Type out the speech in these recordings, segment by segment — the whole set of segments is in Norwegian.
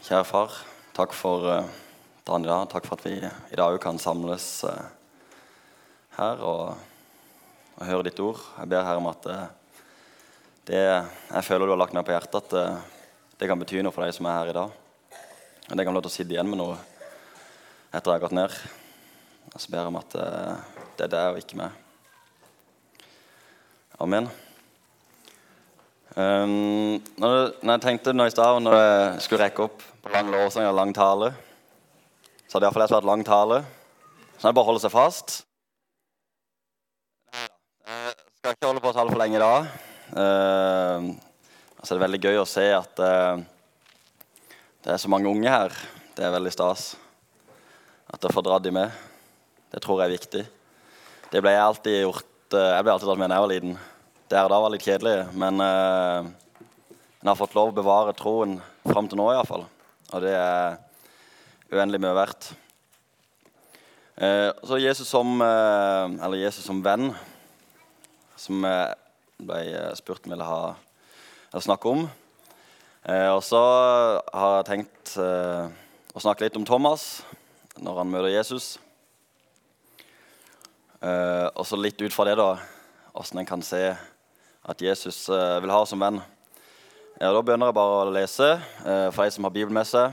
Kjære far, takk for dagen i dag. Takk for at vi i dag kan samles uh, her og, og, høre ditt ord. Jeg ber her om at uh, det jeg føler du har lagt meg på hjertet, at uh, det kan bety noe for de som er her i dag. Og det kan få lov til å sitte igjen med noe etter at jeg har gått ned. Og så ber jeg om at det er deg og ikke meg. Amen. Um, når, når, jeg tenkte nå i stad når jeg skulle rekke opp på lang lovsang og lang tale, så hadde iallfall jeg vært lang tale. Så jeg bare holder seg fast. Jeg skal ikke holde på å tale for lenge i dag. Uh, altså det er veldig gøy å se at uh, det er så mange unge her. Det er veldig stas. At jeg får dratt de med. Det tror jeg er viktig. Det ble jeg alltid gjort. Uh, jeg ble alltid dratt med da jeg var liten der da var litt kjedelig. Men eh, en har fått lov å bevare troen fram til nå, iallfall. Og det er uendelig mye verdt. Eh, så Jesus som, eh, eller Jesus som venn, som jeg ble spurt om ville ha, snakke om. Eh, og så har jeg tenkt eh, å snakke litt om Thomas når han møter Jesus. Eh, og så litt ut fra det, da, åssen en kan se at Jesus eh, vil ha som venn. Ja, da begynner jeg bare å lese. Eh, for de som har Bibelen med seg,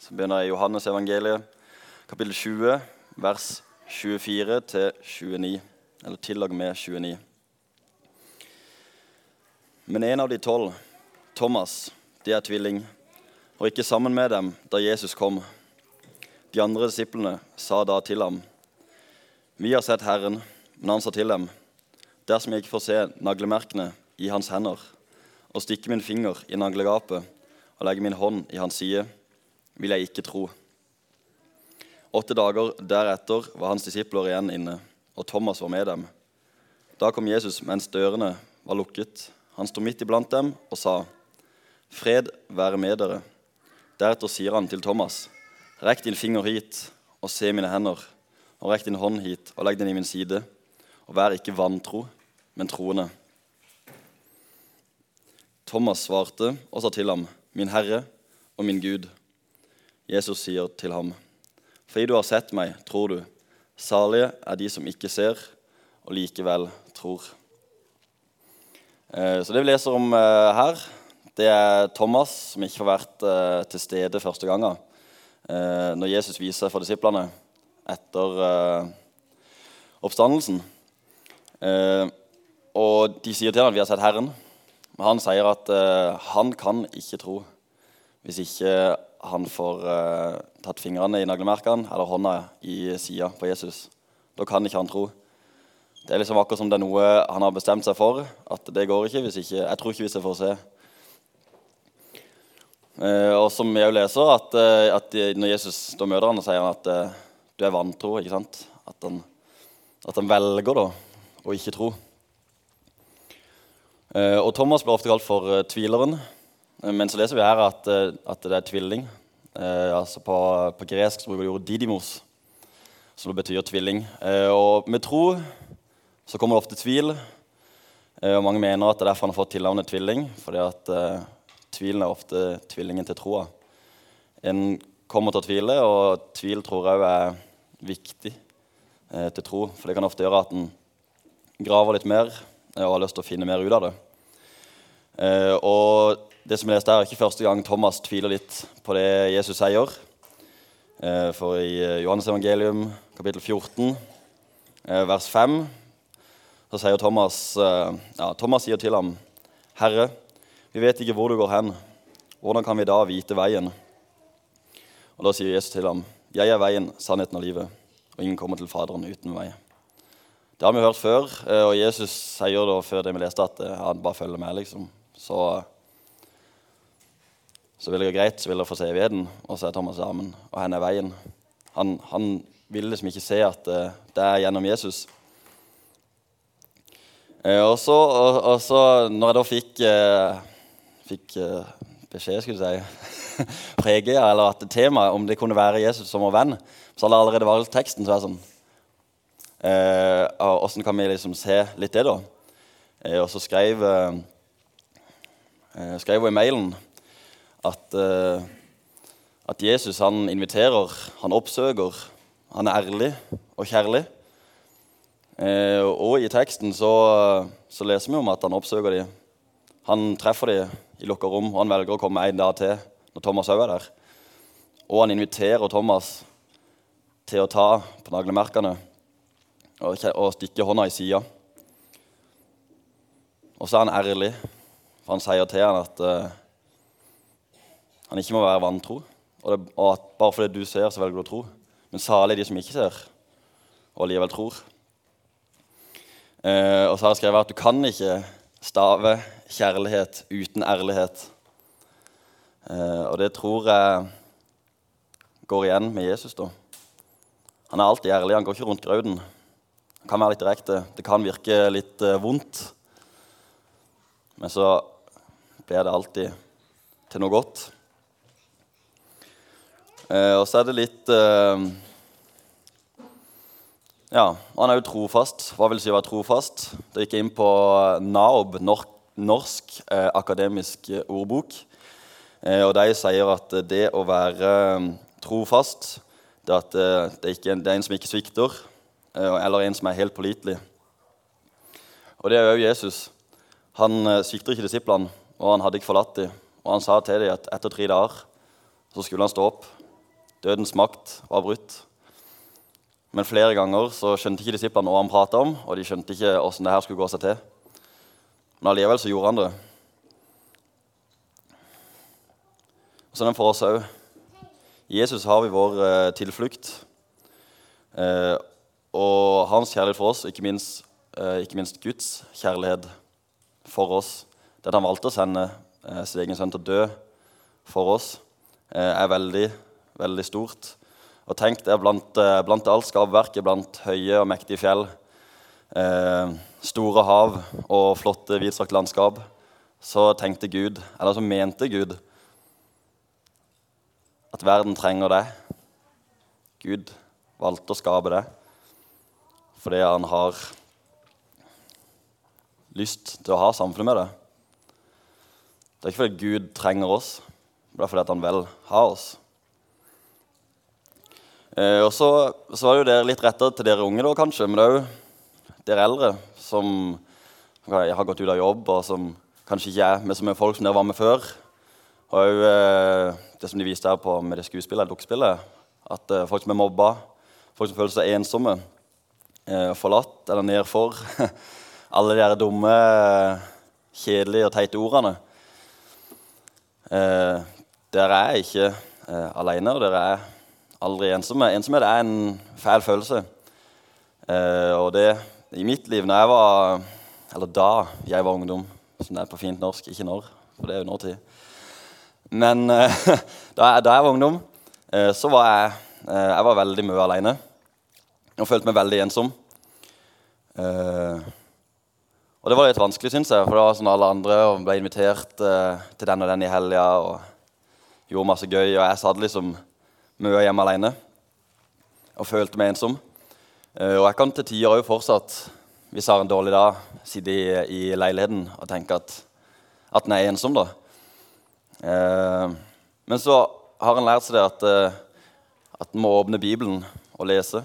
så begynner jeg i Johannes evangeliet, kapittel 20, vers 24 til 29. Eller til og med 29. Men en av de tolv, Thomas, de er tvilling, og ikke sammen med dem da Jesus kom. De andre disiplene sa da til ham, Vi har sett Herren. Men han sa til dem, Dersom jeg ikke får se naglemerkene i hans hender, og stikke min finger i naglegapet og legge min hånd i hans side, vil jeg ikke tro. Åtte dager deretter var hans disipler igjen inne, og Thomas var med dem. Da kom Jesus mens dørene var lukket. Han sto midt iblant dem og sa, 'Fred være med dere.' Deretter sier han til Thomas, 'Rekk din finger hit og se mine hender,' 'og rekk din hånd hit og legg den i min side.' Og vær ikke vantro, men troende. Thomas svarte og sa til ham, Min Herre og min Gud. Jesus sier til ham, Fordi du har sett meg, tror du. Salige er de som ikke ser, og likevel tror. Eh, så Det vi leser om eh, her, det er Thomas som ikke har vært eh, til stede første gangen. Når Jesus viser for disiplene etter oppstandelsen. Eh, og de sier til ham at vi har sett Herren. Men han sier at eh, han kan ikke tro hvis ikke han får eh, tatt fingrene i naglemerkene eller hånda i sida på Jesus. Da kan ikke han tro. Det er liksom akkurat som det er noe han har bestemt seg for. At det går ikke hvis ikke Jeg tror ikke hvis jeg får se. Eh, og som jeg leser, at, at, når Jesus da møter han, sier han at du er vantro. ikke sant? At han, at han velger da og ikke tro. Eh, og Thomas blir ofte kalt for uh, tvileren. Eh, men så leser vi her at, at det er tvilling. altså på, på, gresk bruker de ordet 'didimos', som betyr tvilling. og med tro så kommer det ofte tvil. og mange mener at det er derfor han har fått tilnavnet tvilling. fordi at tvilen er ofte tvillingen til troa. En kommer til å tvile, og tvil tror jeg er viktig til tro. For det kan ofte gjøre at en graver litt mer og har lyst til å finne mer ut av det. Eh, og det som jeg leste her, er ikke første gang Thomas tviler litt på det Jesus sier. Eh, for i eh, Johannes evangelium kapittel 14, eh, vers 5, så sier Thomas, ja, Thomas sier til ham, 'Herre, vi vet ikke hvor du går hen. Hvordan kan vi da vite veien?' Og Da sier Jesus til ham, 'Jeg er veien, sannheten og livet, og ingen kommer til Faderen uten meg.' Det har vi hørt før, eh, og Jesus sier da før det vi leste, at eh, han bare følger med. liksom. Så, så vil det gå greit, så vil dere få se evigheten. Og så er Thomas sammen, og hen er veien. Han, han vil liksom ikke se at eh, det er gjennom Jesus. Og så, og, og så når jeg da fikk, fikk beskjed, skulle jeg si, prege, eller at temaet om det kunne være Jesus som vår venn, så hadde jeg allerede valgt teksten. så er det sånn, Eh, Åssen kan vi liksom se litt det, da? Eh, og så skrev, eh, skrev hun i mailen at, at Jesus han inviterer, han oppsøker, han er ærlig og kjærlig. Eh, og i teksten så, så, leser vi om at han oppsøker dem. Han treffer dem i lukka rom, og han velger å komme en dag til når Thomas òg er der. Og han inviterer Thomas til å ta på naglemerkene og, og stikker hånda i sida. Og så er han ærlig, for han sier til han at uh, han ikke må være vantro. Og, det, og, at bare fordi du ser, så velger du å tro. Men salig de som ikke ser, og allikevel tror. Uh, og så har jeg skrevet at du kan ikke stave kjærlighet uten ærlighet. Uh, og det tror jeg går igjen med Jesus. da. Han er alltid ærlig, han går ikke rundt grauten. Han kan være litt direkte. Det kan virke litt uh, vondt. Men så blir det alltid til noe godt. Uh, og så er det litt uh, Ja, han er jo trofast. Hva vil si å være trofast? Det gikk inn på NAOB, Norsk akademisk ordbok. og de sier at det å være trofast det er det en, det er en som ikke svikter, Eh, eller en som er helt pålitelig. Og det er òg Jesus. Han eh, svikter ikke disiplene, og han hadde ikke forlatt dem. Og han sa til dem at etter tre dager så skulle han stå opp. Dødens makt var brutt. Men flere ganger så skjønte ikke disiplene hva han prata om, og de skjønte ikke åssen det her skulle gå seg til. Men allikevel så gjorde han det. Og så er den for oss òg. Jesus har vi vår eh, tilflukt. Eh, og hans kjærlighet for oss, ikke minst, eh, ikke minst Guds kjærlighet for oss, det at han valgte å sende eh, sin egen sønn til å dø for oss, eh, er veldig, veldig stort. Og tenk det blant, blant alt skapverket, blant høye og mektige fjell, store hav og flotte, vidstrakte landskap, så tenkte Gud, eller så mente Gud, at verden trenger det. Gud valgte å skape det fordi han har lyst til å ha samfunnet med det. Det er ikke fordi Gud trenger oss, det er fordi han vil ha oss. Eh, og så, så var jo dere litt retta til dere unge, da, kanskje, men det er jo dere eldre som har gått ut av jobb, og som kanskje ikke er med som er folk som dere var med før. Og òg eh, det som de viste her på med det skuespillet, dukkespillet, at eh, folk som er mobba, folk som føler seg ensomme, forlatt eller nedfor alle de dumme, kjedelige og teite ordene. Eh, dere er ikke eh, alene, og dere er aldri ensomme. Ensomhet er en fæl følelse. Eh, og det i mitt liv når jeg var Eller da jeg var ungdom, som det er på fint norsk. Ikke når, for det er jo nåtid. Men da da, da, jeg var ungdom, eh, så var jeg, eh, jeg var veldig mye alene og følte meg veldig ensom. Eh, og det var litt vanskelig, syns jeg, for det var sånn alle andre og ble invitert eh, til den og den i helga og gjorde masse gøy. Og jeg satt liksom mye hjemme alene og følte meg ensom. Eh, og jeg kan til tider òg fortsatt, hvis jeg har en dårlig dag, sitte i, i leiligheten og tenke at, at en er ensom, da. men så har en lært seg det at, at en må åpne Bibelen og lese.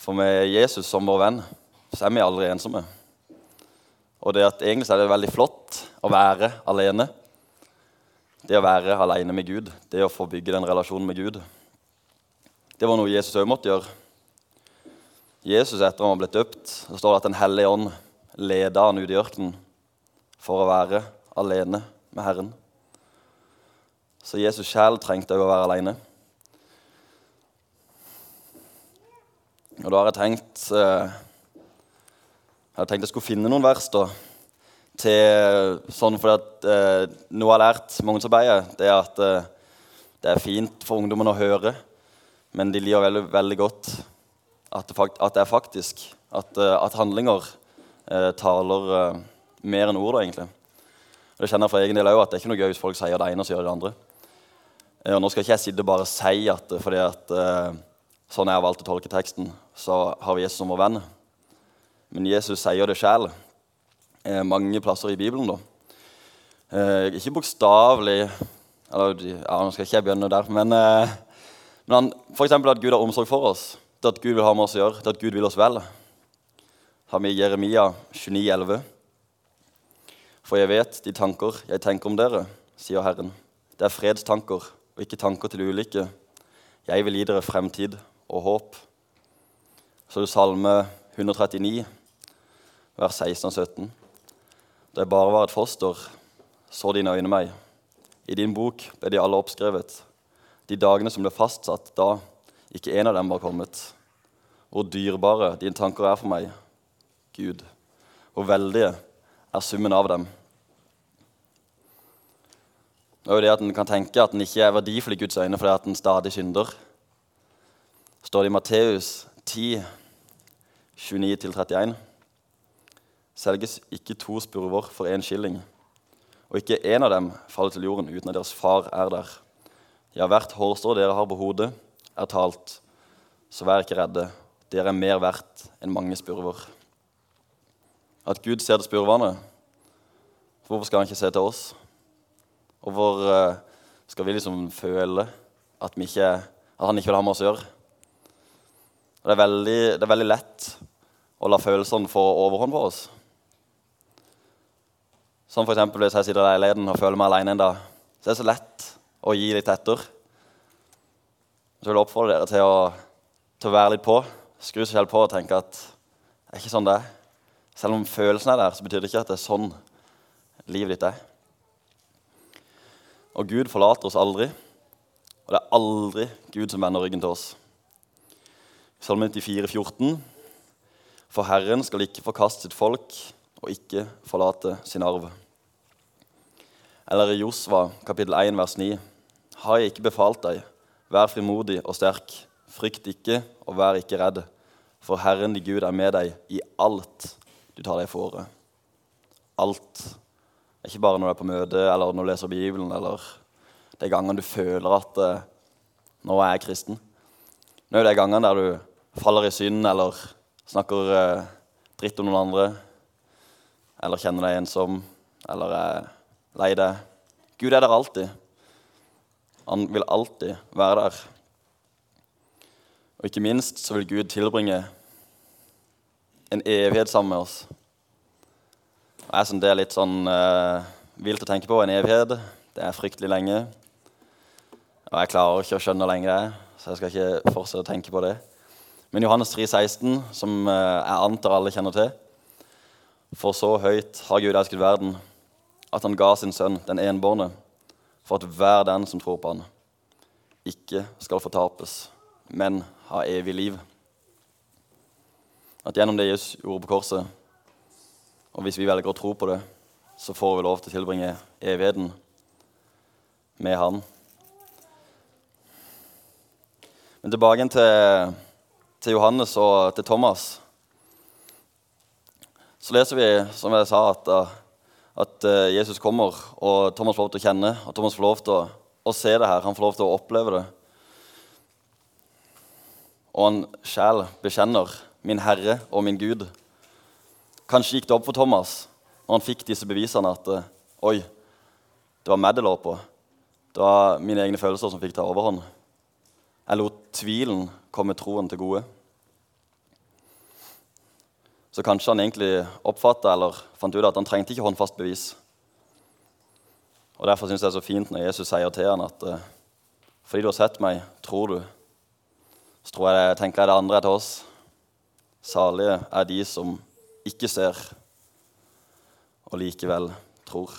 For med Jesus som vår venn så er vi aldri ensomme. Og det at egentlig er det veldig flott å være alene. Det å være alene med Gud, det å få bygge den relasjonen med Gud. Det var noe Jesus òg måtte gjøre. Jesus etter han var blitt døpt, så står det at Den hellige ånd leda han ut i ørkenen for å være alene med Herren. Så Jesus sjel trengte òg å være alene. Og da har jeg tenkt eh, Jeg tenkt jeg skulle finne noen vers da, til sånn fordi at eh, Noe jeg har lært med ungdomsarbeidet, det er at eh, det er fint for ungdommen å høre, men de liker veldig, veldig godt at det, at det, er faktisk. At, eh, at handlinger eh, taler eh, mer enn ord, da, egentlig. Og det kjenner jeg for egen del òg, at det er ikke noe gøy hvis folk sier det ene og så gjør det andre. og nå skal ikke jeg sitte og bare si at fordi at sånn jeg har valgt å tolke teksten, så har vi Jesus som vår venn. Men Jesus sier det sjæl eh, mange plasser i Bibelen. da. Eh, ikke bokstavelig Eller ja, nå skal ikke jeg begynne der, men, eh, men han, for eksempel at Gud har omsorg for oss. Det at Gud vil ha med oss å gjøre, det at Gud vil oss vel. Har vi Jeremia 29, 29,11. For jeg vet de tanker jeg tenker om dere, sier Herren. Det er fredstanker og ikke tanker til ulykke. Jeg vil gi dere fremtid og håp. Så er du Salme 139, vers 16 og 17. Da jeg bare var et foster, så dine øyne meg. I din bok ble de alle oppskrevet. De dagene som ble fastsatt da, ikke en av dem var kommet. Hvor dyrebare dine tanker er for meg, Gud. Hvor veldige er summen av dem. Det er jo det at En kan tenke at en ikke er verdifull i Guds øyne fordi at en stadig synder. Står det i Matteus 10, 29-31. Selges ikke to spurver for én skilling, og ikke én av dem faller til jorden uten at deres far er der. Ja, hvert hårstrå dere har på hodet, er talt, så vær ikke redde. Dere er mer verdt enn mange spurver. At Gud ser til spurvene, hvorfor skal han ikke se til oss? Hvorfor hvor skal vi liksom føle at, ikke, at, han ikke vil ha med oss å gjøre? Det er, veldig, det er veldig lett å la følelsene få overhånd på oss. Som f.eks. hvis jeg sitter i leiligheten og føler meg alene en dag. Så det er så lett å gi litt etter. Så vil jeg oppfordre dere til å, til å være litt på. Skru seg selv på og tenke at det er ikke sånn det er. Selv om følelsen er der, så betyr det ikke at det er sånn livet ditt er. Og Gud forlater oss aldri. Og det er aldri Gud som vender ryggen til oss. Salme 94, 14. For Herren skal ikke forkaste sitt folk og ikke forlate sin arv. Eller i Josva kapittel 1 vers 9. Har jeg ikke befalt deg, vær frimodig og sterk. Frykt ikke og vær ikke redd, for Herren din Gud er med deg i alt du tar deg fore. Alt. Ikke bare når du er på møte eller når du leser Bibelen eller de gangene du føler at uh, 'nå er jeg kristen'. Nå er det de gangene der du faller i synd eller snakker eh, dritt om noen andre, eller kjenner deg ensom eller er lei deg. Gud er der alltid. Han vil alltid være der. Og ikke minst så vil Gud tilbringe en evighet sammen med oss. Og jeg synes Det er litt sånn eh, vilt å tenke på. En evighet. Det er fryktelig lenge. Og jeg klarer ikke å skjønne hvor lenge det er, så jeg skal ikke fortsette å tenke på det. Men Johannes 3, 16, som uh, jeg antar alle kjenner til For så høyt har Gud elsket verden, at han ga sin sønn, den enbårne, for at hver den som tror på han, ikke skal fortapes, men ha evig liv. At gjennom det Jesus gjorde på korset, og hvis vi velger å tro på det, så får vi lov til å tilbringe evigheten med Han. Men tilbake til, til Johannes og til Thomas. Så leser vi, som jeg sa, at, at eh, Jesus kommer, og Thomas får lov til å kjenne og Thomas får lov til å, å se det her. Han får lov til å oppleve det. Og han sjæl bekjenner min Herre og min Gud. Kanskje gikk det opp for Thomas når han fikk disse bevisene at eh, oi, det var meg det lå på. Det var mine egne følelser som fikk ta overhånd. Jeg lot tvilen komme troen til gode. Så kanskje han egentlig oppfatta eller fant ut at han trengte ikke håndfast bevis. Og Derfor syns jeg det er så fint når Jesus sier til han at eh, fordi du har sett meg, tror du. Så tror jeg, tenker jeg det andre er til oss. Salige er de som ikke ser og likevel tror.